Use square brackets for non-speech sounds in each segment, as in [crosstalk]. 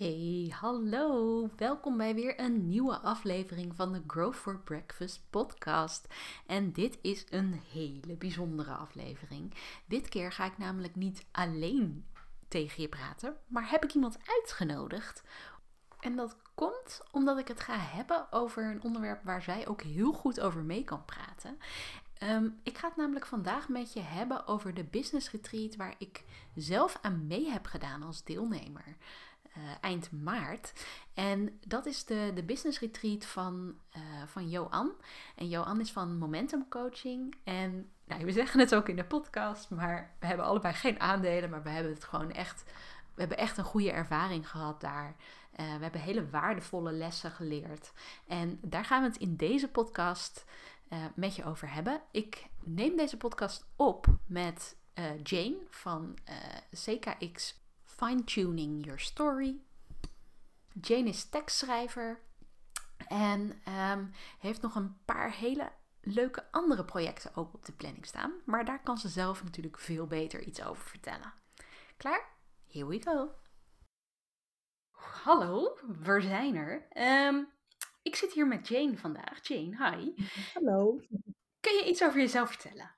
Hey, hallo. Welkom bij weer een nieuwe aflevering van de Grow for Breakfast podcast. En dit is een hele bijzondere aflevering. Dit keer ga ik namelijk niet alleen tegen je praten, maar heb ik iemand uitgenodigd. En dat komt omdat ik het ga hebben over een onderwerp waar zij ook heel goed over mee kan praten. Ehm, ik ga het namelijk vandaag met je hebben over de business retreat waar ik zelf aan mee heb gedaan als deelnemer. Uh, eind maart. En dat is de, de business retreat van, uh, van Johan. En Johan is van Momentum Coaching. En nou, we [laughs] zeggen het ook in de podcast, maar we hebben allebei geen aandelen, maar we hebben het gewoon echt. We hebben echt een goede ervaring gehad daar. Uh, we hebben hele waardevolle lessen geleerd. En daar gaan we het in deze podcast met je over hebben. Ik neem deze podcast op met Jane van CKX Fine-tuning your story. Jane is tekstschrijver en um, heeft nog een paar hele leuke andere projecten ook op de planning staan. Maar daar kan ze zelf natuurlijk veel beter iets over vertellen. Klaar? Here we go. Hallo, we zijn er. Um, ik zit hier met Jane vandaag. Jane, hi. Hallo. Kun je iets over jezelf vertellen?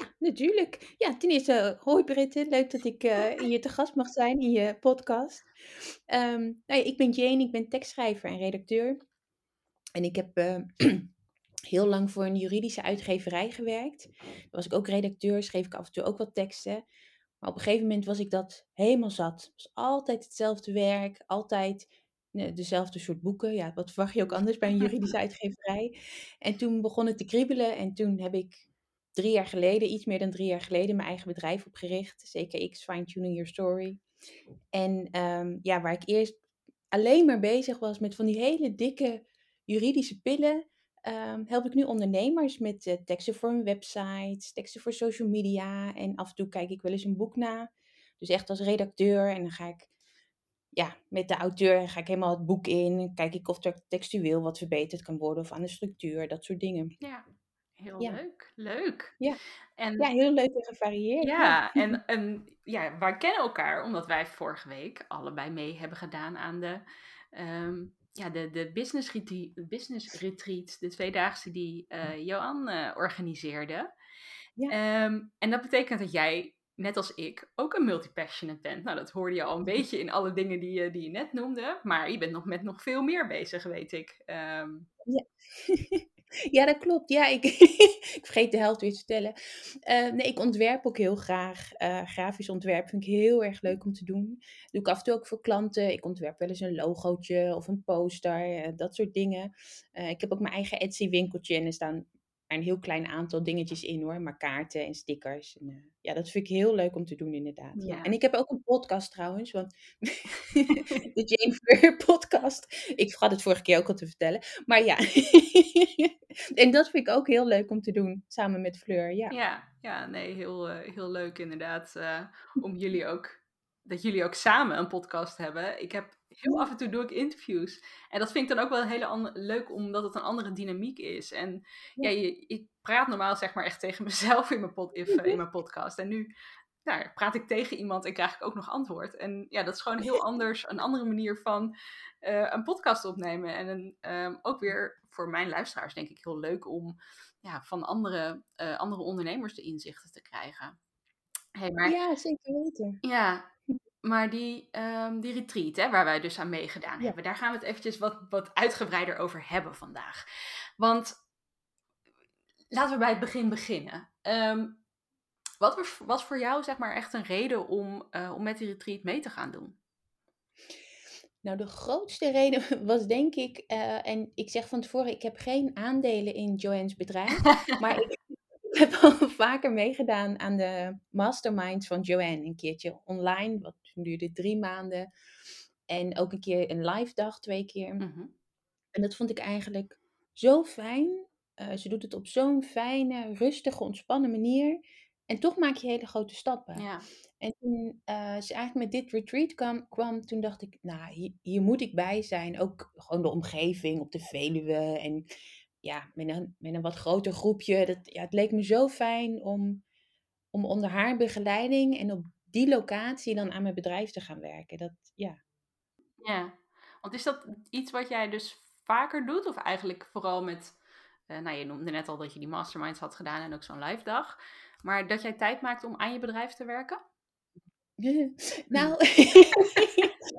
Ja, natuurlijk. Ja, ten eerste, hoi Britte, leuk dat ik uh, hier te gast mag zijn in je podcast. Um, nou ja, ik ben Jane, ik ben tekstschrijver en redacteur. En ik heb uh, [clears throat] heel lang voor een juridische uitgeverij gewerkt. Daar was ik ook redacteur, schreef ik af en toe ook wat teksten. Maar op een gegeven moment was ik dat helemaal zat. Het was altijd hetzelfde werk, altijd dezelfde soort boeken. Ja, wat verwacht je ook anders bij een [laughs] juridische uitgeverij? En toen begon het te kriebelen en toen heb ik drie jaar geleden, iets meer dan drie jaar geleden, mijn eigen bedrijf opgericht. CKX Fine Tuning Your Story. En um, ja, waar ik eerst alleen maar bezig was met van die hele dikke juridische pillen, um, help ik nu ondernemers met uh, teksten voor hun websites, teksten voor social media. En af en toe kijk ik wel eens een boek na. Dus echt als redacteur. En dan ga ik ja, met de auteur ga ik helemaal het boek in. Kijk ik of er textueel wat verbeterd kan worden of aan de structuur, dat soort dingen. Ja, Heel ja. leuk, leuk. Ja. En, ja, heel leuk en gevarieerd. Ja, [laughs] en, en ja, wij kennen elkaar omdat wij vorige week allebei mee hebben gedaan aan de, um, ja, de, de business, retreat, business retreat, de tweedaagse die uh, Johan uh, organiseerde. Ja. Um, en dat betekent dat jij, net als ik, ook een multipassionate bent. Nou, dat hoorde je al een beetje in alle dingen die je, die je net noemde. Maar je bent nog met nog veel meer bezig, weet ik. Um, ja. [laughs] Ja, dat klopt. Ja, ik, [laughs] ik vergeet de helft weer te vertellen. Uh, nee, ik ontwerp ook heel graag. Uh, grafisch ontwerp vind ik heel erg leuk om te doen. Doe ik af en toe ook voor klanten. Ik ontwerp wel eens een logootje of een poster, uh, dat soort dingen. ik heb ook mijn eigen Etsy winkeltje en er staan een heel klein aantal dingetjes in hoor. Maar kaarten en stickers. En, uh, ja, dat vind ik heel leuk om te doen inderdaad. Ja. En ik heb ook een podcast trouwens. Want [laughs] de Jane Fleur podcast. Ik vergat het vorige keer ook al te vertellen. Maar ja. [laughs] en dat vind ik ook heel leuk om te doen. Samen met Fleur. Ja, ja, ja nee, heel, uh, heel leuk inderdaad. Uh, om jullie ook dat jullie ook samen een podcast hebben. Ik heb heel af en toe doe ik interviews. En dat vind ik dan ook wel heel leuk, omdat het een andere dynamiek is. En ja, je, ik praat normaal zeg maar echt tegen mezelf in mijn, pod, in mijn podcast. En nu nou, praat ik tegen iemand en krijg ik ook nog antwoord. En ja, dat is gewoon heel anders, een andere manier van uh, een podcast opnemen. En een, um, ook weer voor mijn luisteraars denk ik heel leuk om ja, van andere, uh, andere ondernemers de inzichten te krijgen. Hey, maar, ja, zeker weten. Ja, maar die, um, die retreat, hè, waar wij dus aan meegedaan ja. hebben, daar gaan we het eventjes wat, wat uitgebreider over hebben vandaag. Want laten we bij het begin beginnen. Um, wat was, voor jou zeg maar echt een reden om, uh, om met die retreat mee te gaan doen? Nou, de grootste reden [laughs] was denk ik, uh, en ik zeg van tevoren, ik heb geen aandelen in Joanne's bedrijf, [laughs] maar ik, ik heb al vaker meegedaan aan de masterminds van Joanne. Een keertje online, wat duurde drie maanden. En ook een keer een live dag, twee keer. Mm-hmm. En dat vond ik eigenlijk zo fijn. Uh, ze doet het op zo'n fijne, rustige, ontspannen manier. En toch maak je hele grote stappen. Ja. En toen uh, ze eigenlijk met dit retreat kwam, kwam, toen dacht ik, nou, hier, hier, moet ik bij zijn. Ook gewoon de omgeving op de Veluwe. En ja, met een, met een wat groter groepje. Dat, ja, het leek me zo fijn om, om onder haar begeleiding en op die locatie dan aan mijn bedrijf te gaan werken. Dat, ja, Ja, want is dat iets wat jij dus vaker doet? Of eigenlijk vooral met, uh, nou je noemde net al dat je die masterminds had gedaan en ook zo'n live dag. Maar dat jij tijd maakt om aan je bedrijf te werken? [laughs] nou, [laughs]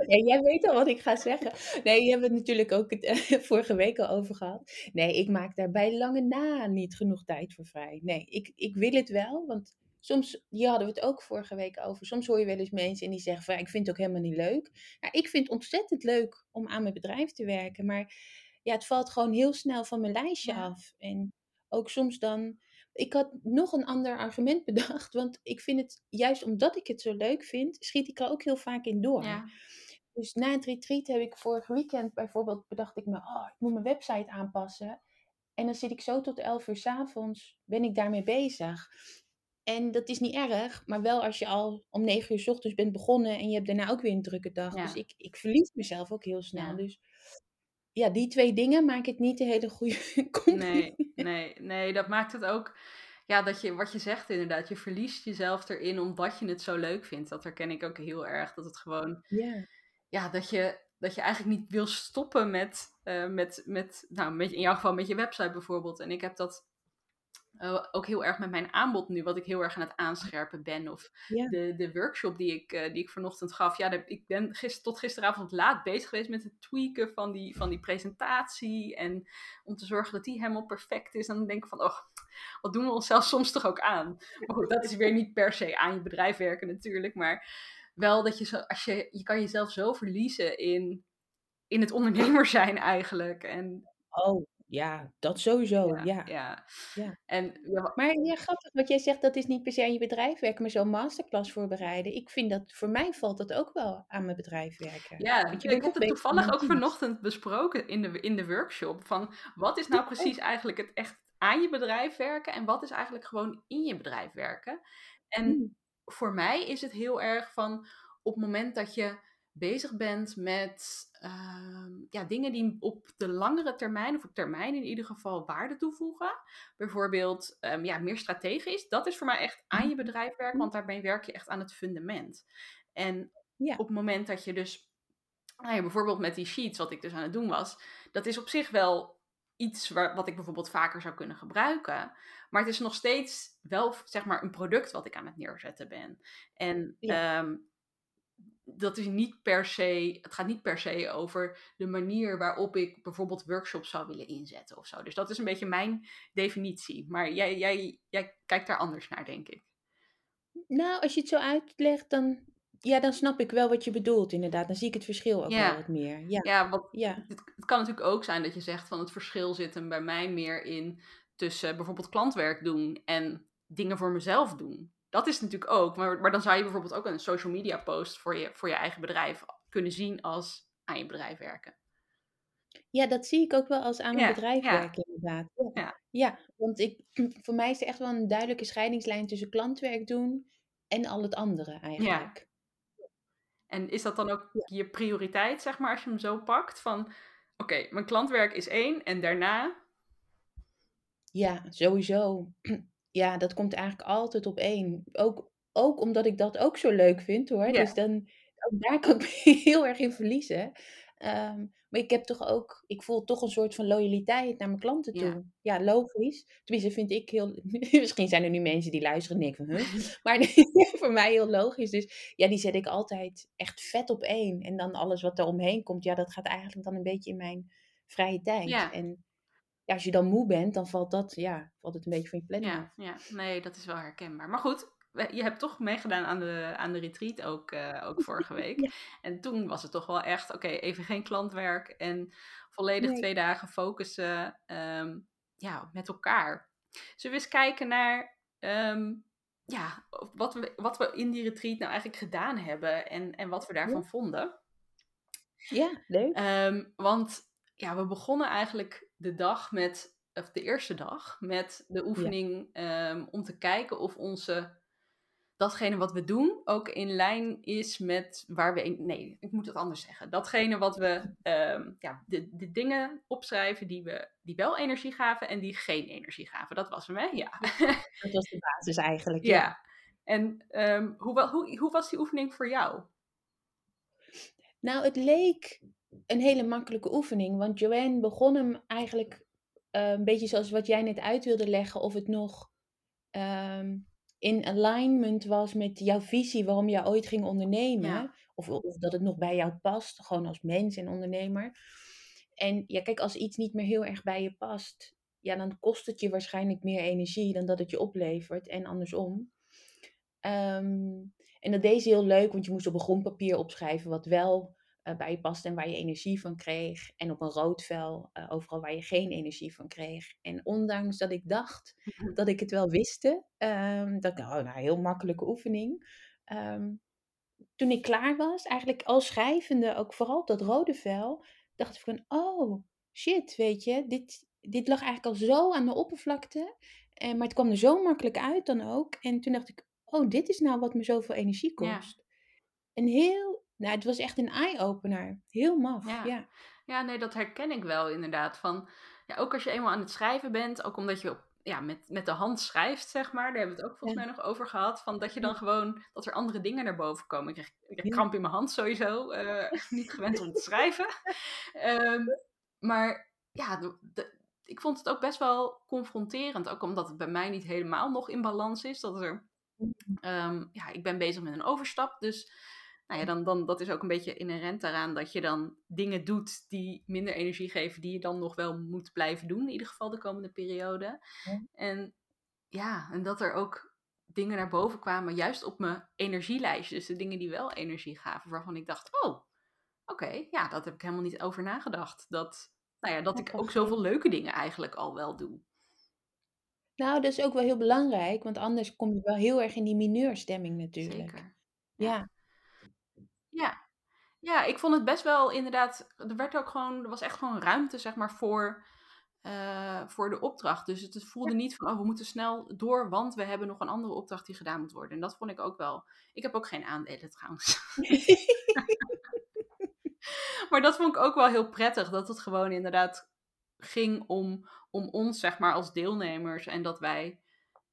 ja, jij weet al wat ik ga zeggen. Nee, je hebt het natuurlijk ook uh, [laughs] vorige week al over gehad. Nee, ik maak daar bij lange na niet genoeg tijd voor vrij. Nee, ik, ik wil het wel, want soms, hier hadden we het ook vorige week over. Soms hoor je wel eens mensen en die zeggen van, ik vind het ook helemaal niet leuk. Nou, ik vind het ontzettend leuk om aan mijn bedrijf te werken, maar ja, het valt gewoon heel snel van mijn lijstje af. En ook soms dan ik had nog een ander argument [laughs] bedacht, want ik vind het, juist omdat ik het zo leuk vind, schiet ik er ook heel vaak in door. Ja. Dus na het retreat heb ik vorig weekend bijvoorbeeld bedacht ik me, oh, ik moet mijn website aanpassen. En dan zit ik zo tot 11 uur s avonds, ben ik daarmee bezig. En dat is niet erg, maar wel als je al om 9 uur s ochtends bent begonnen en je hebt daarna ook weer een drukke dag. Dus ik, ik verlies mezelf ook heel snel. Ja. Dus ja, die twee dingen maken het niet een hele goede [laughs] combi. Nee, nee, nee, dat maakt het ook. Ja, dat je, wat je zegt inderdaad, je verliest jezelf erin omdat je het zo leuk vindt. Dat herken ik ook heel erg. Dat het gewoon, ja, ja dat, je, dat je eigenlijk niet wil stoppen met, uh, met, met, nou, met, in jouw geval met je website bijvoorbeeld. En ik heb dat uh, ook heel erg met mijn aanbod nu, wat ik heel erg aan het aanscherpen ben. Of de, de workshop die ik, uh, die ik vanochtend gaf. Ja, de, ik ben gister, tot gisteravond laat bezig geweest met het tweaken van die, van die presentatie. En om te zorgen dat die helemaal perfect is. En dan denk ik van, oh, wat doen we onszelf soms toch ook aan? Maar goed, dat is weer niet per se aan je bedrijf werken natuurlijk. Maar wel dat je zo, als je, je kan jezelf zo verliezen in, in het ondernemer [laughs] zijn eigenlijk. En Oh, ja, dat sowieso. Ja, ja. ja. En, ja, maar ja, grappig wat jij zegt, dat is niet per se aan je bedrijf werken, maar zo'n masterclass voorbereiden. Ik vind dat, voor mij valt dat ook wel aan mijn bedrijf werken. Ja, je, ik heb het toevallig ook vanochtend besproken in de, in de workshop. Van wat is nou precies eigenlijk het echt aan je bedrijf werken en wat is eigenlijk gewoon in je bedrijf werken. En mm. voor mij is het heel erg van op het moment dat je bezig bent met uh, ja, dingen die op de langere termijn, of op termijn in ieder geval, waarde toevoegen. Bijvoorbeeld um, ja, meer strategisch. Dat is voor mij echt aan je bedrijf werken, want daarbij werk je echt aan het fundament. En ja. op het moment dat je dus, nou ja, bijvoorbeeld met die sheets, wat ik dus aan het doen was, dat is op zich wel iets waar, wat ik bijvoorbeeld vaker zou kunnen gebruiken. Maar het is nog steeds wel zeg maar een product wat ik aan het neerzetten ben. En ja. um, dat is niet per se, het gaat niet per se over de manier waarop ik bijvoorbeeld workshops zou willen inzetten of zo. Dus dat is een beetje mijn definitie. Maar jij, jij, jij kijkt daar anders naar, denk ik. Nou, als je het zo uitlegt, dan, ja, dan snap ik wel wat je bedoelt, inderdaad. Dan zie ik het verschil ook wel wat meer. Ja, ja, want ja. Het, het, kan natuurlijk ook zijn dat je zegt van het verschil zit hem bij mij meer in tussen bijvoorbeeld klantwerk doen en dingen voor mezelf doen. Dat is natuurlijk ook. Maar, maar dan zou je bijvoorbeeld ook een social media post voor je, voor je eigen bedrijf kunnen zien als aan je bedrijf werken. Ja, dat zie ik ook wel als aan mijn bedrijf werken, inderdaad. Ja. ja. want ik, [clears throat] voor mij is er echt wel een duidelijke scheidingslijn tussen klantwerk doen en al het andere eigenlijk. Ja. En is dat dan ook je prioriteit, zeg maar, als je hem zo pakt? Van, oké, mijn klantwerk is één en daarna? Ja, sowieso [clears throat] ja, dat komt eigenlijk altijd op één. Ook, ook omdat ik dat ook zo leuk vind hoor. Dus dan, daar kan ik me [laughs] heel erg in verliezen. Um, maar ik heb toch ook, ik voel toch een soort van loyaliteit naar mijn klanten toe. Ja, logisch. Tenminste, vind ik heel. [laughs] Misschien zijn er nu mensen die luisteren en denken van, huh? [laughs] Maar voor mij heel logisch. Dus ja, die zet ik altijd echt vet op één. En dan alles wat er omheen komt, ja, dat gaat eigenlijk dan een beetje in mijn vrije tijd. Ja. En ja, als je dan moe bent, dan valt dat, ja, valt het een beetje van je planning ja, af. Ja, nee, dat is wel herkenbaar. Maar goed, je hebt toch meegedaan aan de, aan de retreat ook, uh, ook [laughs] vorige week. En toen was het toch wel echt, oké, even geen klantwerk en volledig twee dagen focussen um, ja, met elkaar. Zullen we eens kijken naar um, ja, wat, we, wat we in die retreat nou eigenlijk gedaan hebben en, en wat we daarvan ja. vonden? Ja, leuk. Um, want ja, we begonnen eigenlijk de dag met, of de eerste dag, met de oefening ja. um, om te kijken of onze, datgene wat we doen ook in lijn is met waar we, in, nee, ik moet het anders zeggen. Datgene wat we, um, ja, de, de dingen opschrijven die, we, die wel energie gaven en die geen energie gaven. Dat was hem, hè? Ja. Dat was de basis eigenlijk, ja. ja. En um, hoe, hoe, hoe was die oefening voor jou? Nou, het leek een hele makkelijke oefening, want Joanne begon hem eigenlijk uh, een beetje zoals wat jij net uit wilde leggen, of het nog um, in alignment was met jouw visie waarom jij ooit ging ondernemen, Ja. of, of dat het nog bij jou past, gewoon als mens en ondernemer. En ja, kijk, als iets niet meer heel erg bij je past, ja, dan kost het je waarschijnlijk meer energie dan dat het je oplevert en andersom. Ehm, en dat deed ze heel leuk, want je moest op een groen papier opschrijven wat wel uh, bij je past en waar je energie van kreeg. En op een rood vel uh, overal waar je geen energie van kreeg. En ondanks dat ik dacht dat ik het wel wist, um, dat nou, heel makkelijke oefening. Um, toen ik klaar was, eigenlijk al schrijvende, ook vooral op dat rode vel, dacht ik van, oh shit, weet je, dit, dit lag eigenlijk al zo aan de oppervlakte. En, maar het kwam er zo makkelijk uit dan ook. En toen dacht ik, oh, dit is nou wat me zoveel energie kost. Ja. Heel, nou, het was echt een eye-opener. Heel maf, Ja. ja. Ja, nee, dat herken ik wel inderdaad. Van, ja, ook als je eenmaal aan het schrijven bent, ook omdat je op, ja, met, met de hand schrijft, zeg maar. Daar hebben we het ook volgens Ja. mij nog over gehad. Van dat je dan gewoon, dat er andere dingen naar boven komen. Ik krijg, ik krijg Ja. kramp in mijn hand sowieso. eh, [laughs] niet gewend om te schrijven. Ehm, maar ja, de, de- ik vond het ook best wel confronterend. Ook omdat het bij mij niet helemaal nog in balans is. Dat er, ehm, ja, ik ben bezig met een overstap. Dus nou ja, dan, dan, dat is ook een beetje inherent daaraan dat je dan dingen doet die minder energie geven, die je dan nog wel moet blijven doen, in ieder geval de komende periode. Ja. En ja, en dat er ook dingen naar boven kwamen, juist op mijn energielijstje. Dus de dingen die wel energie gaven, waarvan ik dacht, oh, oké, ja, dat heb ik helemaal niet over nagedacht. Dat, nou ja, dat ik ook zoveel leuke dingen eigenlijk al wel doe. Nou, dat is ook wel heel belangrijk, want anders kom je wel heel erg in die mineurstemming natuurlijk. Zeker. Ja, Ja. Ja, ik vond het best wel inderdaad. Er werd ook gewoon. Er was echt gewoon ruimte, zeg maar, voor, eh, voor de opdracht. Dus het voelde niet van. Oh, we moeten snel door, want we hebben nog een andere opdracht die gedaan moet worden. En dat vond ik ook wel. Ik heb ook geen aandelen trouwens. [laughs] maar dat vond ik ook wel heel prettig. Dat het gewoon inderdaad ging om, om ons, zeg maar, als deelnemers. En dat wij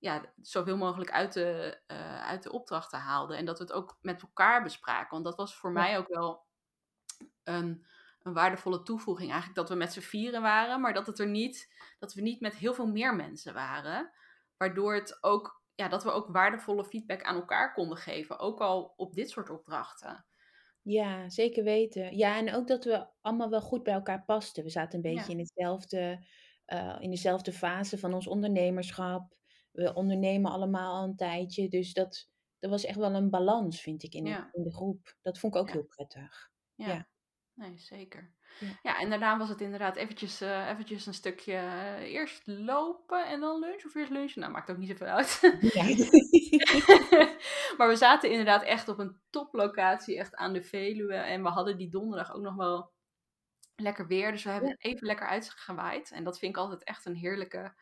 ja, zoveel mogelijk uit de, eh, uit de opdrachten haalden. En dat we het ook met elkaar bespraken. Want dat was voor Ja. mij ook wel een, een waardevolle toevoeging. Eigenlijk dat we met z'n vieren waren, maar dat, het er niet, dat we niet met heel veel meer mensen waren. Waardoor het ook, ja, dat we ook waardevolle feedback aan elkaar konden geven. Ook al op dit soort opdrachten. Ja, zeker weten. Ja, en ook dat we allemaal wel goed bij elkaar pasten. We zaten een Ja. beetje in, hetzelfde, eh, in dezelfde fase van ons ondernemerschap. We ondernemen allemaal al een tijdje. Dus dat, dat was echt wel een balans, vind ik, in, Ja. de, in de groep. Dat vond ik ook Ja. heel prettig. Ja. Ja. Nee, zeker. Ja. En daarna was het inderdaad eventjes, eh, eventjes een stukje eh, eerst lopen en dan lunch. Of eerst lunchen. Nou, maakt ook niet zoveel uit. [laughs] Maar we zaten inderdaad echt op een toplocatie, echt aan de Veluwe. En we hadden die donderdag ook nog wel lekker weer. Dus we hebben even lekker uitgewaaid. En dat vind ik altijd echt een heerlijke...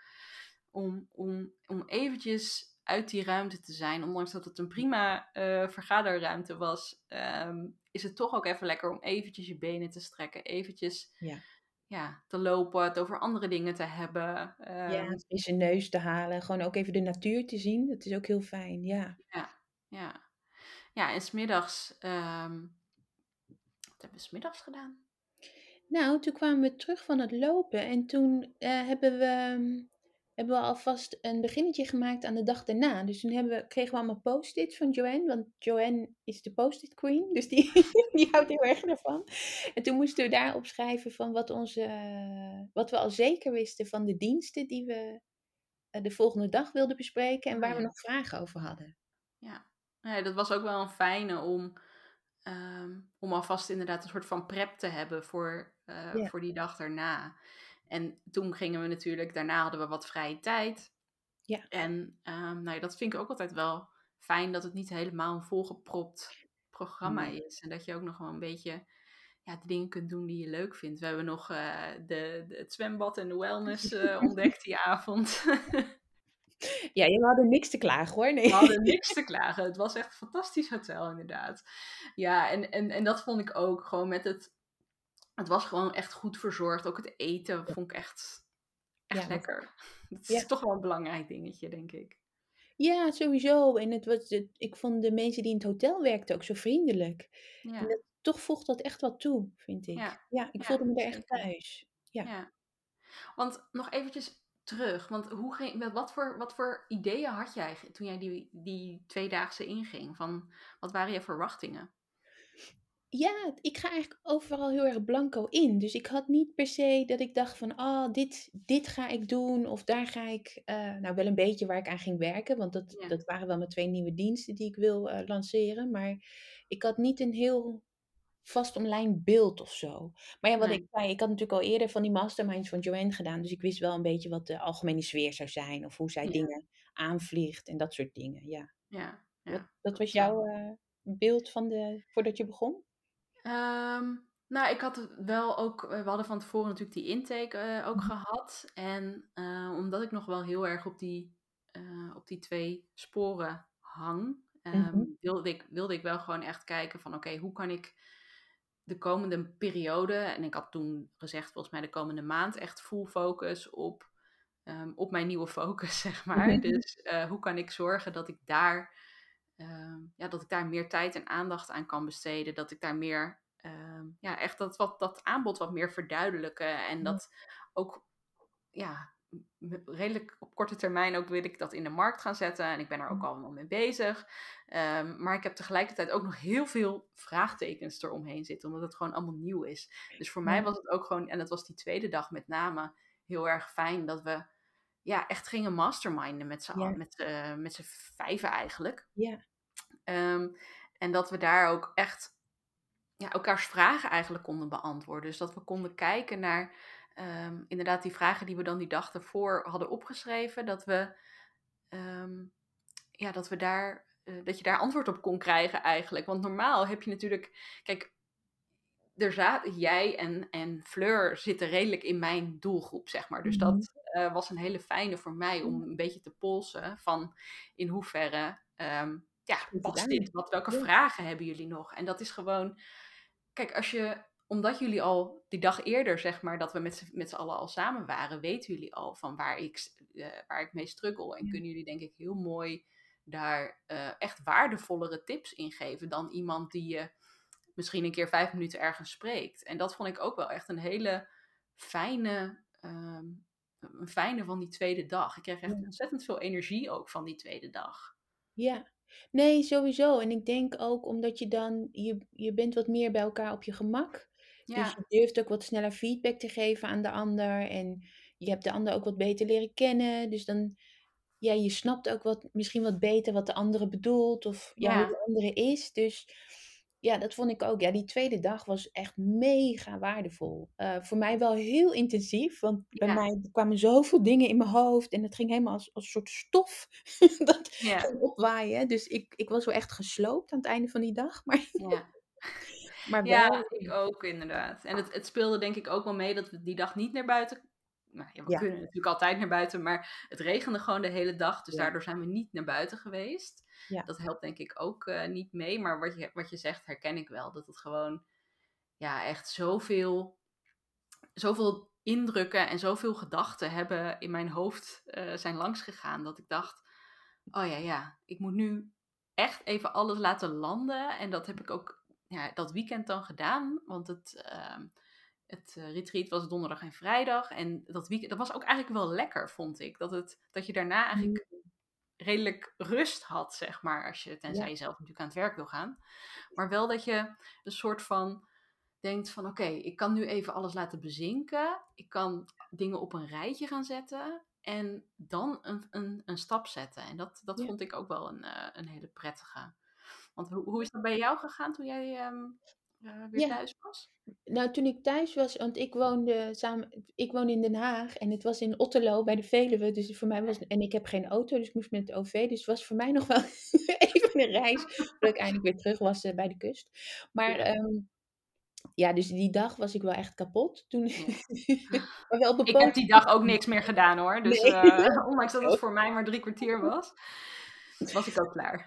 Om, om, om eventjes uit die ruimte te zijn. Ondanks dat het een prima eh, vergaderruimte was... ehm, is het toch ook even lekker om eventjes je benen te strekken. Eventjes Ja. ja, te lopen, het over andere dingen te hebben. ja, Ehm, een frisse neus te halen. Gewoon ook even de natuur te zien. Dat is ook heel fijn, ja. Ja, ja. Ja, en smiddags... ehm wat hebben we smiddags gedaan? Nou, toen kwamen we terug van het lopen en toen eh, hebben, we, hebben we alvast een beginnetje gemaakt aan de dag daarna. Dus toen hebben we, kregen we allemaal post-its van Joanne, want Joanne is de post-it queen, dus die, [laughs] die houdt heel erg ervan. En toen moesten we daar opschrijven van wat, onze, wat we al zeker wisten van de diensten die we eh, de volgende dag wilden bespreken en Oh, waar we ja. nog vragen over hadden. Ja. Nee, dat was ook wel een fijne om, ehm, om alvast inderdaad een soort van prep te hebben voor, eh, Ja. voor die dag daarna. En toen gingen we natuurlijk, daarna hadden we wat vrije tijd. Ja. En ehm, nou ja, dat vind ik ook altijd wel fijn dat het niet helemaal een volgepropt programma Nee. is. En dat je ook nog wel een beetje ja, de dingen kunt doen die je leuk vindt. We hebben nog eh, de, de, het zwembad en de wellness [laughs] eh, ontdekt die avond. [laughs] Ja, we hadden niks te klagen hoor. Nee. We hadden niks te [laughs] klagen. Het was echt een fantastisch hotel, inderdaad. Ja, en, en, en dat vond ik ook gewoon met het. Het was gewoon echt goed verzorgd. Ook het eten vond ik echt, echt Ja, lekker. Dat is Ja. toch wel een belangrijk dingetje, denk ik. Ja, sowieso. En het was, het, ik vond de mensen die in het hotel werkten ook zo vriendelijk. Ja, En dat, toch voegt dat echt wat toe, vind ik. Ja, ik voelde me er echt thuis. Ja. Want nog eventjes terug, want hoe ging, met wat voor, wat voor ideeën had jij toen jij die, die tweedaagse inging? Van, wat waren je verwachtingen? Ja, ik ga eigenlijk overal heel erg blanco in. Dus ik had niet per se dat ik dacht van, ah, dit, dit ga ik doen of daar ga ik, eh, nou wel een beetje waar ik aan ging werken, want dat, Ja. dat waren wel mijn twee nieuwe diensten die ik wil eh, lanceren. Maar ik had niet een heel vast online beeld of zo. Maar ja, wat Nee. ik zei, ik had natuurlijk al eerder van die masterminds van Joanne gedaan, dus ik wist wel een beetje wat de algemene sfeer zou zijn of hoe zij Ja. dingen aanvliegt en dat soort dingen. Ja. Ja, dat was jouw eh, beeld van de, voordat je begon? Ehm, nou, ik had wel ook, we hadden van tevoren natuurlijk die intake eh, ook Mhm. gehad. En eh, omdat ik nog wel heel erg op die, eh, op die twee sporen hang, ehm, Mhm. wilde, ik, wilde ik wel gewoon echt kijken van oké, hoe kan ik de komende periode, en ik had toen gezegd volgens mij de komende maand, echt full focus op, ehm, op mijn nieuwe focus, [laughs] zeg maar. Dus eh, hoe kan ik zorgen dat ik daar ehm, ja, dat ik daar meer tijd en aandacht aan kan besteden. Dat ik daar meer, ehm, ja, echt dat, wat, dat aanbod wat meer verduidelijken. En Ja. dat ook, ja, redelijk op korte termijn ook wil ik dat in de markt gaan zetten. En ik ben er ook Mhm. al mee bezig. Ehm, maar ik heb tegelijkertijd ook nog heel veel vraagtekens eromheen zitten, omdat het gewoon allemaal nieuw is. Dus voor mij was het ook gewoon, en dat was die tweede dag met name, heel erg fijn dat we ja, echt gingen masterminden met z'n met, eh, met z'n vijven eigenlijk. Ja. Ehm, en dat we daar ook echt ja, elkaars vragen eigenlijk konden beantwoorden. Dus dat we konden kijken naar ehm, inderdaad die vragen die we dan die dag ervoor hadden opgeschreven. Dat we, ehm, ja, dat we daar, eh, dat je daar antwoord op kon krijgen eigenlijk. Want normaal heb je natuurlijk, kijk, er zaten jij en, en Fleur zitten redelijk in mijn doelgroep, zeg maar. Dus Mhm. dat eh, was een hele fijne voor mij om een beetje te polsen van in hoeverre ja, past dit? Wat, welke Ja. vragen hebben jullie nog? En dat is gewoon, kijk, als je, omdat jullie al die dag eerder, zeg maar, dat we met z'n, met z'n allen al samen waren, weten jullie al van waar ik, eh, waar ik mee struggle. En Ja. kunnen jullie denk ik heel mooi daar eh, echt waardevollere tips in geven dan iemand die je misschien een keer vijf minuten ergens spreekt. En dat vond ik ook wel echt een hele fijne, ehm, een fijne van die tweede dag. Ik kreeg echt ontzettend veel energie ook van die tweede dag. Ja, nee, sowieso. En ik denk ook omdat je dan, je, je bent wat meer bij elkaar op je gemak. Dus Ja, je durft ook wat sneller feedback te geven aan de ander. En je hebt de ander ook wat beter leren kennen. Dus dan, ja, je snapt ook wat, misschien wat beter wat de andere bedoelt. Of ja, hoe ja, de andere is. Dus ja, dat vond ik ook. Ja, die tweede dag was echt mega waardevol. Eh, voor mij wel heel intensief. Want bij ja, mij kwamen zoveel dingen in mijn hoofd. En het ging helemaal als, als een soort stof. [laughs] dat ja, ging opwaaien. Dus ik, ik was wel echt gesloopt aan het einde van die dag. [laughs] Maar, ja. maar Ja, wel, ik ook inderdaad. En het, het speelde denk ik ook wel mee dat we die dag niet naar buiten. Nou ja, we ja, kunnen natuurlijk altijd naar buiten, maar het regende gewoon de hele dag. Dus ja, daardoor zijn we niet naar buiten geweest. Ja, Dat helpt denk ik ook eh, niet mee. Maar wat je, wat je zegt, herken ik wel. Dat het gewoon ja, echt zoveel, zoveel indrukken en zoveel gedachten hebben in mijn hoofd eh, zijn langsgegaan. Dat ik dacht, oh ja, ja, ik moet nu echt even alles laten landen. En dat heb ik ook ja, dat weekend dan gedaan. Want het, ehm, het eh, retreat was donderdag en vrijdag. En dat weekend, dat was ook eigenlijk wel lekker, vond ik. Dat, het, dat je daarna eigenlijk redelijk rust had, zeg maar. Als je, tenzij ja, je zelf natuurlijk aan het werk wil gaan. Maar wel dat je een soort van denkt van oké, ik kan nu even alles laten bezinken. Ik kan dingen op een rijtje gaan zetten. En dan een, een, een stap zetten. En dat, dat ja. vond ik ook wel een, eh, een hele prettige. Want hoe, hoe is dat bij jou gegaan toen jij ehm, eh, weer Ja, thuis was? nou toen ik thuis was, want ik woonde samen, ik woonde in Den Haag en het was in Otterlo bij de Veluwe, dus voor mij was, en ik heb geen auto, dus ik moest met het OV, dus het was voor mij nog wel [laughs] even een reis voordat ik eindelijk weer terug was eh, bij de kust. Maar Ja, ehm, ja, dus die dag was ik wel echt kapot. Toen, [laughs] maar wel Ik heb die dag ook niks meer gedaan hoor. Dus Nee. eh, [laughs] ondanks dat het voor mij maar drie kwartier was, was ik ook klaar.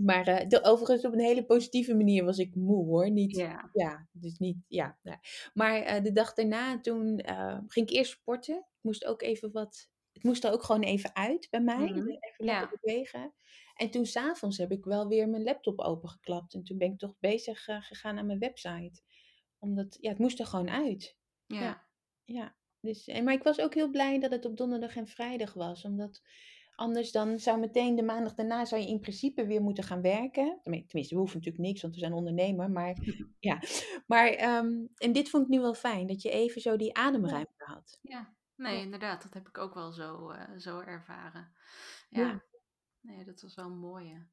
Maar eh, de, overigens op een hele positieve manier was ik moe hoor. Niet, Ja, ja, dus niet, ja. nee. Maar eh, de dag daarna toen eh, ging ik eerst sporten. Ik moest ook even wat, het moest er ook gewoon even uit bij mij. Mhm. Even ja, bewegen. En toen s'avonds heb ik wel weer mijn laptop opengeklapt. En toen ben ik toch bezig gegaan aan mijn website. Omdat, ja, het moest er gewoon uit. Ja. Ja. ja. Dus, en, maar ik was ook heel blij dat het op donderdag en vrijdag was. Omdat anders dan zou meteen de maandag daarna zou je in principe weer moeten gaan werken. Tenminste, we hoeven natuurlijk niks, want we zijn ondernemer. Maar [laughs] ja, maar um, en dit vond ik nu wel fijn. Dat je even zo die ademruimte had. Ja, nee, inderdaad. Dat heb ik ook wel zo, eh, zo ervaren. Ja. Ja. nee, dat was wel een mooie.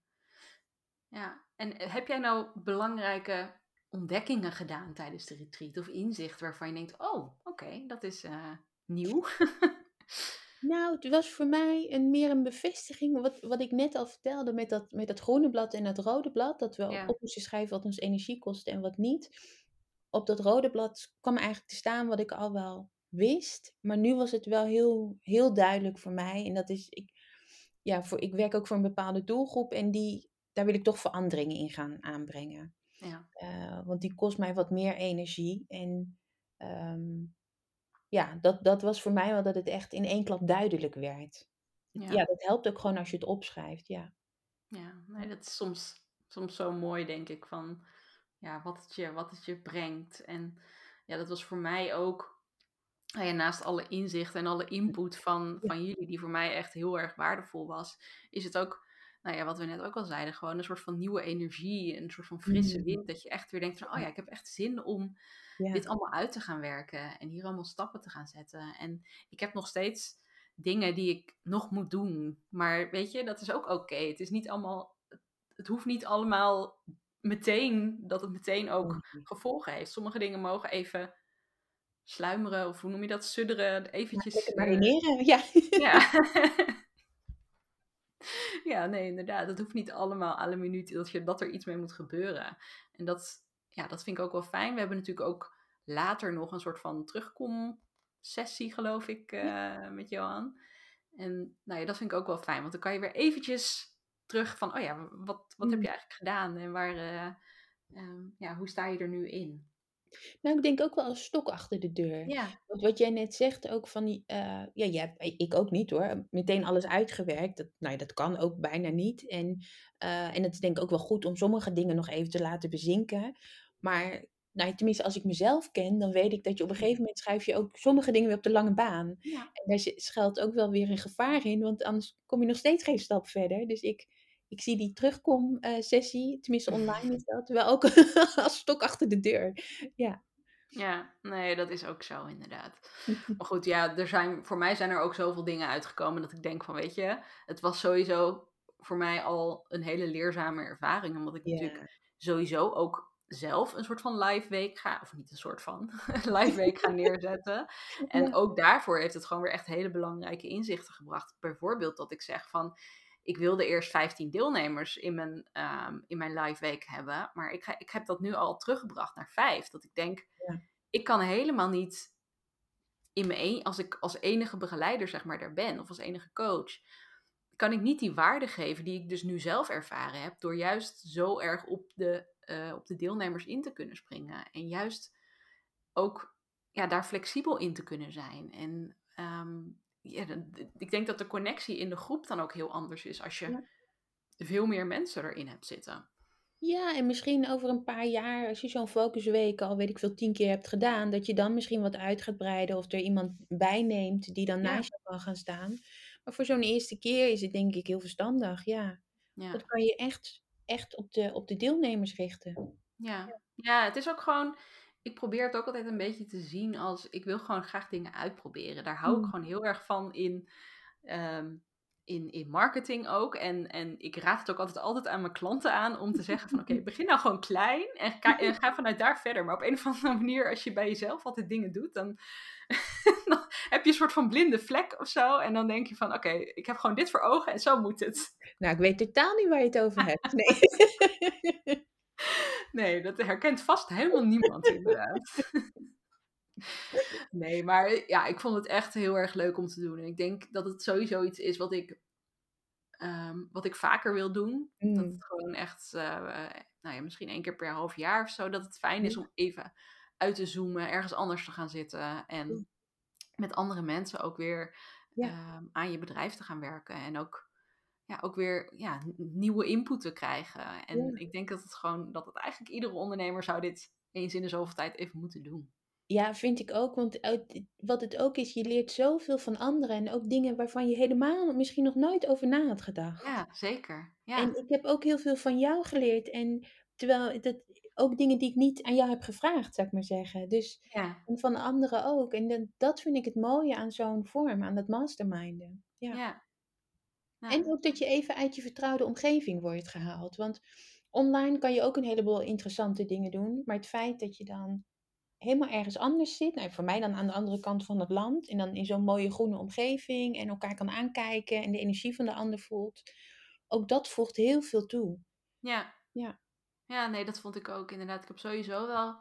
Ja, en eh, heb jij nou belangrijke ontdekkingen gedaan tijdens de retreat? Of inzicht waarvan je denkt, oh, oké, dat is eh, nieuw. [laughs] Nou, het was voor mij een, meer een bevestiging, wat, wat ik net al vertelde met dat, met dat groene blad en dat rode blad. Dat we Ja. op moesten schrijven wat ons energie kostte en wat niet. Op dat rode blad kwam eigenlijk te staan wat ik al wel wist. Maar nu was het wel heel, heel duidelijk voor mij. En dat is, ik, ja, voor, ik werk ook voor een bepaalde doelgroep en die, daar wil ik toch veranderingen in gaan aanbrengen. ja. Eh, want die kost mij wat meer energie. En ja, dat, dat was voor mij wel dat het echt in één klap duidelijk werd. Ja. Ja. dat helpt ook gewoon als je het opschrijft. Ja, Ja, nee, dat is soms, soms zo mooi, denk ik, van ja, wat, het je, wat het je brengt. En ja, dat was voor mij ook, nou ja, naast alle inzichten en alle input van, van jullie, die voor mij echt heel erg waardevol was, is het ook, nou ja, wat we net ook al zeiden, gewoon een soort van nieuwe energie, een soort van frisse Mm. wind, dat je echt weer denkt van, oh ja, ik heb echt zin om ja. dit allemaal uit te gaan werken en hier allemaal stappen te gaan zetten. En ik heb nog steeds dingen die ik nog moet doen. Maar weet je, dat is ook oké. Het is niet allemaal. Het hoeft niet allemaal meteen dat het meteen ook Mm. gevolgen heeft. Sommige dingen mogen even sluimeren, of hoe noem je dat? Sudderen, eventjes. Eh, marineren. Ja. ja. [laughs] [laughs] ja, nee, inderdaad. Het hoeft niet allemaal alle minuten dat, je, dat er iets mee moet gebeuren. En dat, ja, dat vind ik ook wel fijn. We hebben natuurlijk ook later nog een soort van terugkom-sessie, geloof ik, eh, met Johan. En nou ja, dat vind ik ook wel fijn. Want dan kan je weer eventjes terug van, oh ja, wat, wat heb Mm. je eigenlijk gedaan? En waar, eh, ehm, ja, hoe sta je er nu in? Nou, ik denk ook wel een stok achter de deur. Ja, Want wat jij net zegt, ook van die, eh, ja, jij, hebt- ik ook niet hoor, meteen alles uitgewerkt. Dat, nou, ja, dat kan ook bijna niet. En, eh, en het is denk ik ook wel goed om sommige dingen nog even te laten bezinken. Maar, nou, ja, tenminste, als ik mezelf ken, dan weet ik dat je op een gegeven moment schrijf je ook sommige dingen weer op de lange baan. ja. En daar schuilt ook wel weer een gevaar in, want anders kom je nog steeds geen stap verder. Dus ik, ik zie die terugkom-sessie, tenminste online is dat, wel ook [laughs] als stok achter de deur. Ja. Ja, nee, dat is ook zo inderdaad. [laughs] Maar goed, ja, er zijn, voor mij zijn er ook zoveel dingen uitgekomen dat ik denk van, weet je, het was sowieso voor mij al een hele leerzame ervaring. Omdat ik natuurlijk sowieso ook zelf een soort van live week ga, of niet een soort van, [laughs] live week ga neerzetten. En Ja. ook daarvoor heeft het gewoon weer echt hele belangrijke inzichten gebracht. Bijvoorbeeld dat ik zeg van, ik wilde eerst 15 deelnemers in mijn, ehm, in mijn live week hebben, maar ik, ga, ik heb dat nu al teruggebracht naar vijf. Dat ik denk, Ja. ik kan helemaal niet in mijn een, als ik als enige begeleider zeg maar daar ben, of als enige coach, kan ik niet die waarde geven die ik dus nu zelf ervaren heb, door juist zo erg op de, eh, op de deelnemers in te kunnen springen. En juist ook ja, daar flexibel in te kunnen zijn. En ehm, ja, ik denk dat de connectie in de groep dan ook heel anders is als je Ja. veel meer mensen erin hebt zitten. Ja, en misschien over een paar jaar, als je zo'n focusweek al weet ik veel tien keer hebt gedaan, dat je dan misschien wat uit gaat breiden of er iemand bij neemt die dan Ja. naast je kan gaan staan. Maar voor zo'n eerste keer is het denk ik heel verstandig, ja. Ja. Dat kan je echt, echt op de, op de deelnemers richten. Ja. ja, het is ook gewoon. Ik probeer het ook altijd een beetje te zien als. Ik wil gewoon graag dingen uitproberen. Daar hou ik Mm. gewoon heel erg van in. ehm, in, in marketing ook. En, en ik raad het ook altijd, altijd aan mijn klanten aan om te zeggen van oké, [laughs] begin nou gewoon klein en ga, en ga [laughs] vanuit daar verder. Maar op een of andere manier, als je bij jezelf altijd dingen doet, dan, [laughs] dan heb je een soort van blinde vlek of zo. En dan denk je van oké, ik heb gewoon dit voor ogen en zo moet het. Nou, ik weet totaal niet waar je het over hebt. Nee. Nee, dat herkent vast helemaal niemand inderdaad. [laughs] Nee, maar ja, ik vond het echt heel erg leuk om te doen. En ik denk dat het sowieso iets is wat ik, ehm, wat ik vaker wil doen. Dat Mm. het gewoon echt, eh, nou ja, misschien één keer per half jaar of zo, dat het fijn is om even uit te zoomen, ergens anders te gaan zitten en met andere mensen ook weer Ja. ehm, aan je bedrijf te gaan werken. En ook ja, ook weer ja, nieuwe input te krijgen. En Ja. ik denk dat het gewoon, dat het eigenlijk iedere ondernemer zou dit eens in de zoveel tijd even moeten doen. Ja, vind ik ook. Want uit, wat het ook is, je leert zoveel van anderen. En ook dingen waarvan je helemaal misschien nog nooit over na had gedacht. Ja, zeker. En Ja, ik heb ook heel veel van jou geleerd. En terwijl dat ook dingen die ik niet aan jou heb gevraagd, zou ik maar zeggen. Dus ja, en van anderen ook. En dat, dat vind ik het mooie aan zo'n vorm, aan dat masterminden. Ja. ja. Ja, En ook dat je even uit je vertrouwde omgeving wordt gehaald. Want online kan je ook een heleboel interessante dingen doen. Maar het feit dat je dan helemaal ergens anders zit. Nou, voor mij dan aan de andere kant van het land. En dan in zo'n mooie groene omgeving. En elkaar kan aankijken en de energie van de ander voelt. Ook dat voegt heel veel toe. ja. Ja. Ja, nee, dat vond ik ook inderdaad. Ik heb sowieso wel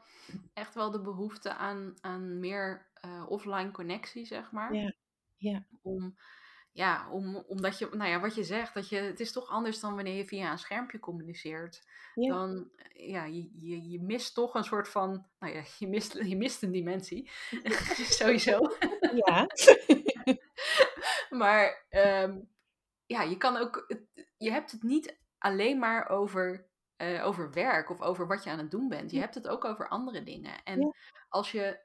echt wel de behoefte aan, aan meer eh, offline connectie, zeg maar. Ja, ja. Om, ja, om, omdat je, nou ja, wat je zegt, dat je, het is toch anders dan wanneer je via een schermpje communiceert. Ja. Dan, ja, je, je, je mist toch een soort van, nou ja, je mist, je mist een dimensie. [laughs] sowieso. Ja. [laughs] maar ehm, ja, je kan ook, je hebt het niet alleen maar over, eh, over werk of over wat je aan het doen bent. Je hebt het ook over andere dingen. En Ja. als je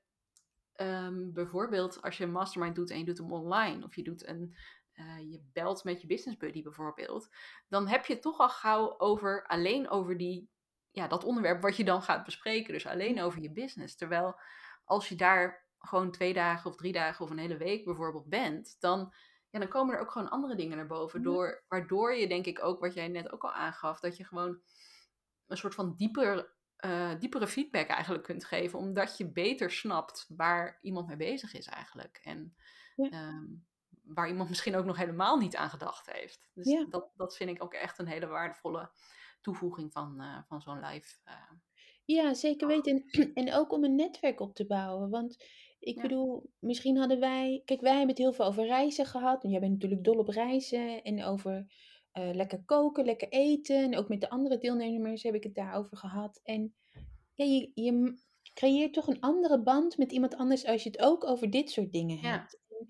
ehm, bijvoorbeeld, als je een mastermind doet en je doet hem online, of je doet een, eh, je belt met je business buddy bijvoorbeeld, dan heb je het toch al gauw over, alleen over die, ja, dat onderwerp wat je dan gaat bespreken. Dus alleen over je business. Terwijl als je daar gewoon twee dagen of drie dagen of een hele week bijvoorbeeld bent, dan, ja, dan komen er ook gewoon andere dingen naar boven. Door, waardoor je denk ik ook, wat jij net ook al aangaf, dat je gewoon een soort van dieper, eh, diepere feedback eigenlijk kunt geven. Omdat je beter snapt waar iemand mee bezig is eigenlijk. En Ja. ehm, waar iemand misschien ook nog helemaal niet aan gedacht heeft. Dus Ja. dat, dat vind ik ook echt een hele waardevolle toevoeging van, eh, van zo'n live. eh, Ja, zeker weten. En, [clears throat] en ook om een netwerk op te bouwen. Want ik Ja. bedoel, misschien hadden wij. Kijk, wij hebben het heel veel over reizen gehad. En jij bent natuurlijk dol op reizen. En over eh, lekker koken, lekker eten. En ook met de andere deelnemers heb ik het daarover gehad. En ja, je, je creëert toch een andere band met iemand anders als je het ook over dit soort dingen Ja. hebt. En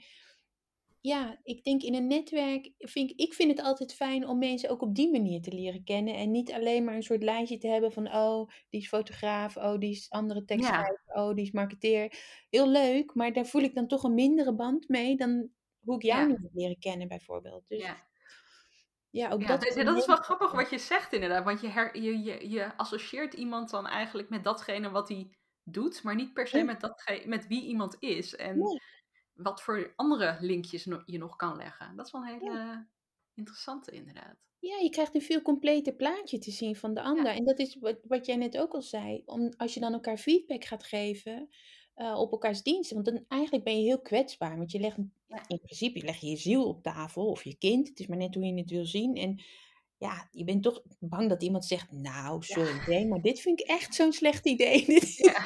ja, ik denk in een netwerk, vind ik, ik vind het altijd fijn om mensen ook op die manier te leren kennen. En niet alleen maar een soort lijstje te hebben van, oh, die is fotograaf, oh, die is andere tekstschrijver, oh, die is marketeer. Heel leuk, maar daar voel ik dan toch een mindere band mee dan hoe ik jou Ja. heb leren kennen bijvoorbeeld. Dus ja, ja. ook Ja, dat dat, is dat is wel grappig wat je zegt inderdaad. Want je, her, je, je, je associeert iemand dan eigenlijk met datgene wat hij doet, maar niet per se met, datgene, met wie iemand is. En Nee. Wat voor andere linkjes je nog kan leggen. Dat is wel een hele interessante inderdaad. Ja, je krijgt een veel completer plaatje te zien van de ander. En dat is wat, wat jij net ook al zei. Om, als je dan elkaar feedback gaat geven eh, op elkaars diensten. Want dan eigenlijk ben je heel kwetsbaar. Want je legt Ja. in principe leg je je ziel op tafel of je kind. Het is maar net hoe je het wil zien. En ja, je bent toch bang dat iemand zegt, nou, sorry, idee, maar dit vind ik echt zo'n slecht idee. Ja. [laughs]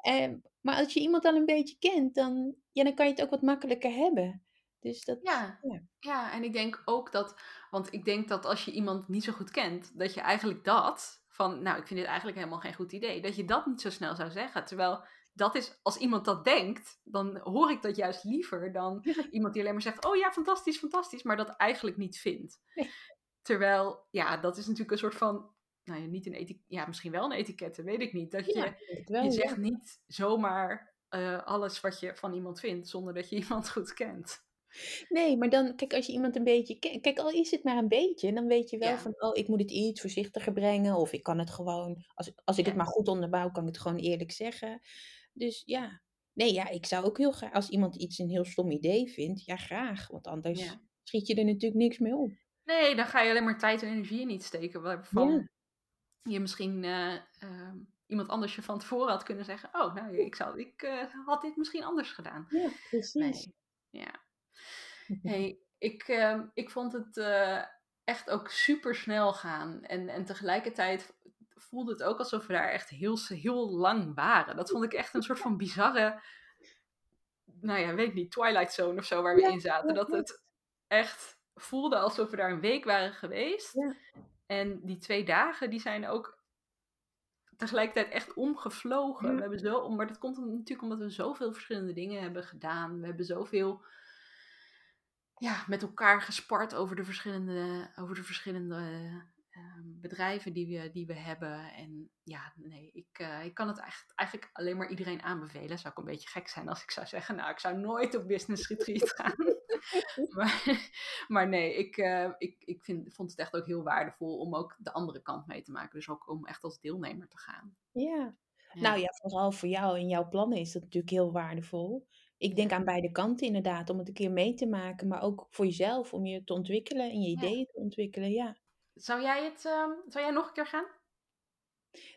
Ehm, maar als je iemand al een beetje kent, dan, ja, dan kan je het ook wat makkelijker hebben. Dus dat, Ja. Ja. ja, en ik denk ook dat, want ik denk dat als je iemand niet zo goed kent, dat je eigenlijk dat, van nou, ik vind dit eigenlijk helemaal geen goed idee, dat je dat niet zo snel zou zeggen. Terwijl dat is, als iemand dat denkt, dan hoor ik dat juist liever dan [laughs] Ja. iemand die alleen maar zegt, oh ja, fantastisch, fantastisch, maar dat eigenlijk niet vindt. Nee. Terwijl, ja, dat is natuurlijk een soort van, nou ja, niet een etiket, ja, misschien wel een etikette, weet ik niet. Dat je, ja, wel, je ja. zegt niet zomaar eh, alles wat je van iemand vindt, zonder dat je [laughs] iemand goed kent. Nee, maar dan, kijk, als je iemand een beetje kent, kijk, al is het maar een beetje, dan weet je wel Ja. van, oh, ik moet het iets voorzichtiger brengen, of ik kan het gewoon, als, als ik het maar goed onderbouw, kan ik het gewoon eerlijk zeggen. Dus ja, nee, ja, ik zou ook heel graag, als iemand iets een heel stom idee vindt, ja, graag, want anders schiet je er natuurlijk niks mee op. Nee, dan ga je alleen maar tijd en energie in niet steken. Waarvan Ja. Je misschien eh, ehm, iemand anders je van tevoren had kunnen zeggen: Oh, nou, ik, zou, ik eh, had dit misschien anders gedaan. Ja, precies. Nee. Ja. [laughs] Hey, ik, ehm, ik vond het eh, echt ook super snel gaan. En, en tegelijkertijd voelde het ook alsof we daar echt heel, heel lang waren. Dat vond ik echt een soort van bizarre, nou ja, weet ik niet, Twilight Zone of zo waar we Ja, in zaten. Dat het echt voelde alsof we daar een week waren geweest. Ja. En die twee dagen, die zijn ook tegelijkertijd echt omgevlogen. Ja. We hebben zo, maar dat komt natuurlijk omdat we zoveel verschillende dingen hebben gedaan. We hebben zoveel ja, met elkaar gespart over de verschillende, over de verschillende ehm, bedrijven die we, die we hebben. En ja, nee, ik, eh, ik kan het eigenlijk, eigenlijk alleen maar iedereen aanbevelen. Zou ik een beetje gek zijn als ik zou zeggen, nou, ik zou nooit op business retreat [laughs] gaan. [laughs] maar, maar nee, ik, uh, ik, ik vind, vond het echt ook heel waardevol om ook de andere kant mee te maken. Dus ook om echt als deelnemer te gaan. Ja. ja. Nou ja, vooral voor jou en jouw plannen is dat natuurlijk heel waardevol. Ik denk aan beide kanten inderdaad, om het een keer mee te maken, maar ook voor jezelf, om je te ontwikkelen en je ideeën ja. te ontwikkelen, ja. Zou jij het, uh, zou jij nog een keer gaan?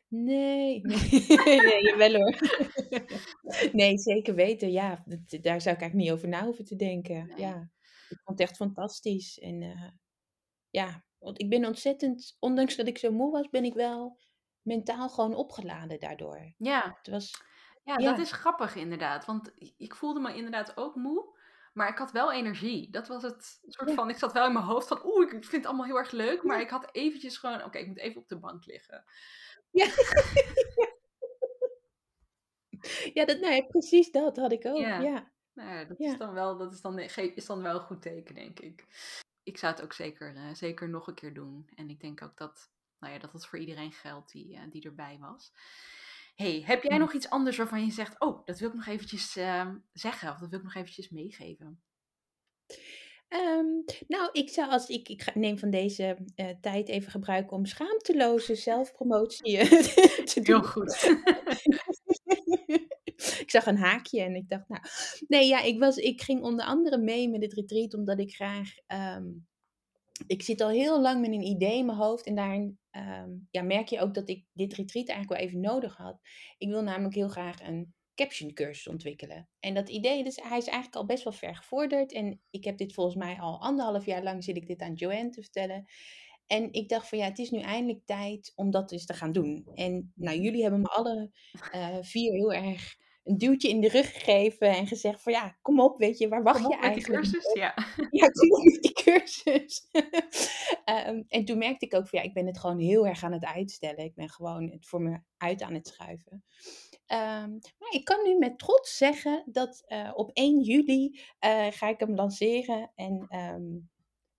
Nee, [laughs] nee, nee wel hoor. nee, zeker weten, ja. Daar zou ik eigenlijk niet over na hoeven te denken. Nee. Ja, ik vond het echt fantastisch. En uh, ja, want ik ben ontzettend, ondanks dat ik zo moe was, ben ik wel mentaal gewoon opgeladen daardoor. Ja. Het was, ja, ja, dat is grappig inderdaad. Want ik voelde me inderdaad ook moe. Maar ik had wel energie. Dat was het soort van. Ik zat wel in mijn hoofd van. Oeh, ik vind het allemaal heel erg leuk. Maar ik had eventjes gewoon. Oké, ik moet even op de bank liggen. Ja. [laughs] ja, dat, nou ja, precies dat had ik ook. Ja. Ja. Nou ja, dat is dan wel. Dat is dan, is dan wel een goed teken, denk ik. Ik zou het ook zeker, eh, zeker nog een keer doen. En ik denk ook dat. Nou ja, dat het voor iedereen geldt die, eh, die erbij was. Hey, heb jij Ja. nog iets anders waarvan je zegt. Oh, dat wil ik nog eventjes eh, zeggen. Of dat wil ik nog eventjes meegeven? Ehm, nou, ik zou als ik, ik neem van deze eh, tijd even gebruiken om schaamteloze zelfpromotie eh, [laughs] te doen. Heel goed. [laughs] ik zag een haakje en ik dacht, nou, nee, ja, ik, was, ik ging onder andere mee met het retreat omdat ik graag, ehm, ik zit al heel lang met een idee in mijn hoofd en daarin ehm, ja, merk je ook dat ik dit retreat eigenlijk wel even nodig had. Ik wil namelijk heel graag een caption cursus ontwikkelen. En dat idee, dus, hij is eigenlijk al best wel ver gevorderd en ik heb dit volgens mij al anderhalf jaar lang zit ik dit aan Joanne te vertellen. En ik dacht van ja, het is nu eindelijk tijd om dat eens te gaan doen. En nou, jullie hebben me alle eh, vier heel erg een duwtje in de rug gegeven en gezegd van ja, kom op, weet je, waar wacht Kom je op met die eigenlijk? cursus. Ja. [laughs] Ja, kom op met die cursus. [laughs] Ehm, en toen merkte ik ook van ja, ik ben het gewoon heel erg aan het uitstellen. Ik ben gewoon het voor me uit aan het schuiven. Ehm, maar ik kan nu met trots zeggen dat eh, op 1 juli eh, ga ik hem lanceren. En ehm,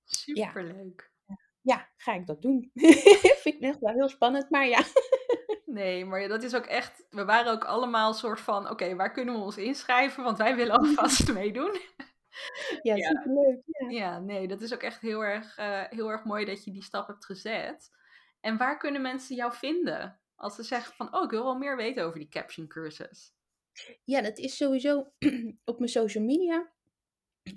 Superleuk. ja, ga ik dat doen. [laughs] Vind ik echt wel heel spannend, maar ja. [laughs] Nee, maar dat is ook echt. We waren ook allemaal soort van: oké, waar kunnen we ons inschrijven? Want wij willen [laughs] alvast meedoen. Ja, Ja. superleuk. Ja. Ja, nee, dat is ook echt heel erg, eh, heel erg mooi dat je die stap hebt gezet. En waar kunnen mensen jou vinden? Als ze zeggen van, oh, ik wil wel meer weten over die caption cursus. ja, dat is sowieso [clears throat] op mijn social media.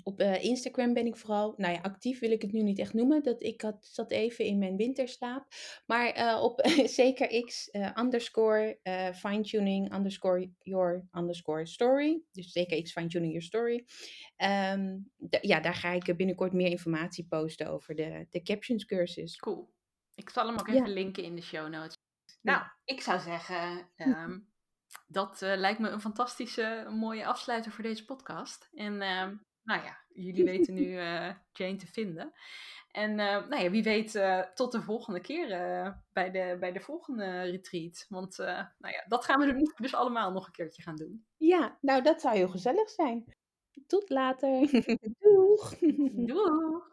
Op eh, Instagram ben ik vooral, nou ja, actief wil ik het nu niet echt noemen. Dat ik had, zat even in mijn winterslaap. Maar eh, op [laughs] zeker X eh, underscore fine-tuning underscore your underscore story. Dus zeker X fine-tuning your story. Ehm, ja, daar ga ik binnenkort meer informatie posten over de, de captions cursus. Cool. Ik zal hem ook Ja. even linken in de show notes. Nou, ik zou zeggen, ehm, [laughs] dat lijkt me een fantastische, mooie afsluiter voor deze podcast. En ehm, nou ja, jullie weten nu eh, Jane te vinden. En eh, nou ja, wie weet eh, tot de volgende keer bij, de, bij de volgende retreat. Want nou ja, dat gaan we dus allemaal nog een keertje gaan doen. Ja, nou dat zou heel gezellig zijn. Tot later. [laughs] Doeg. Doeg!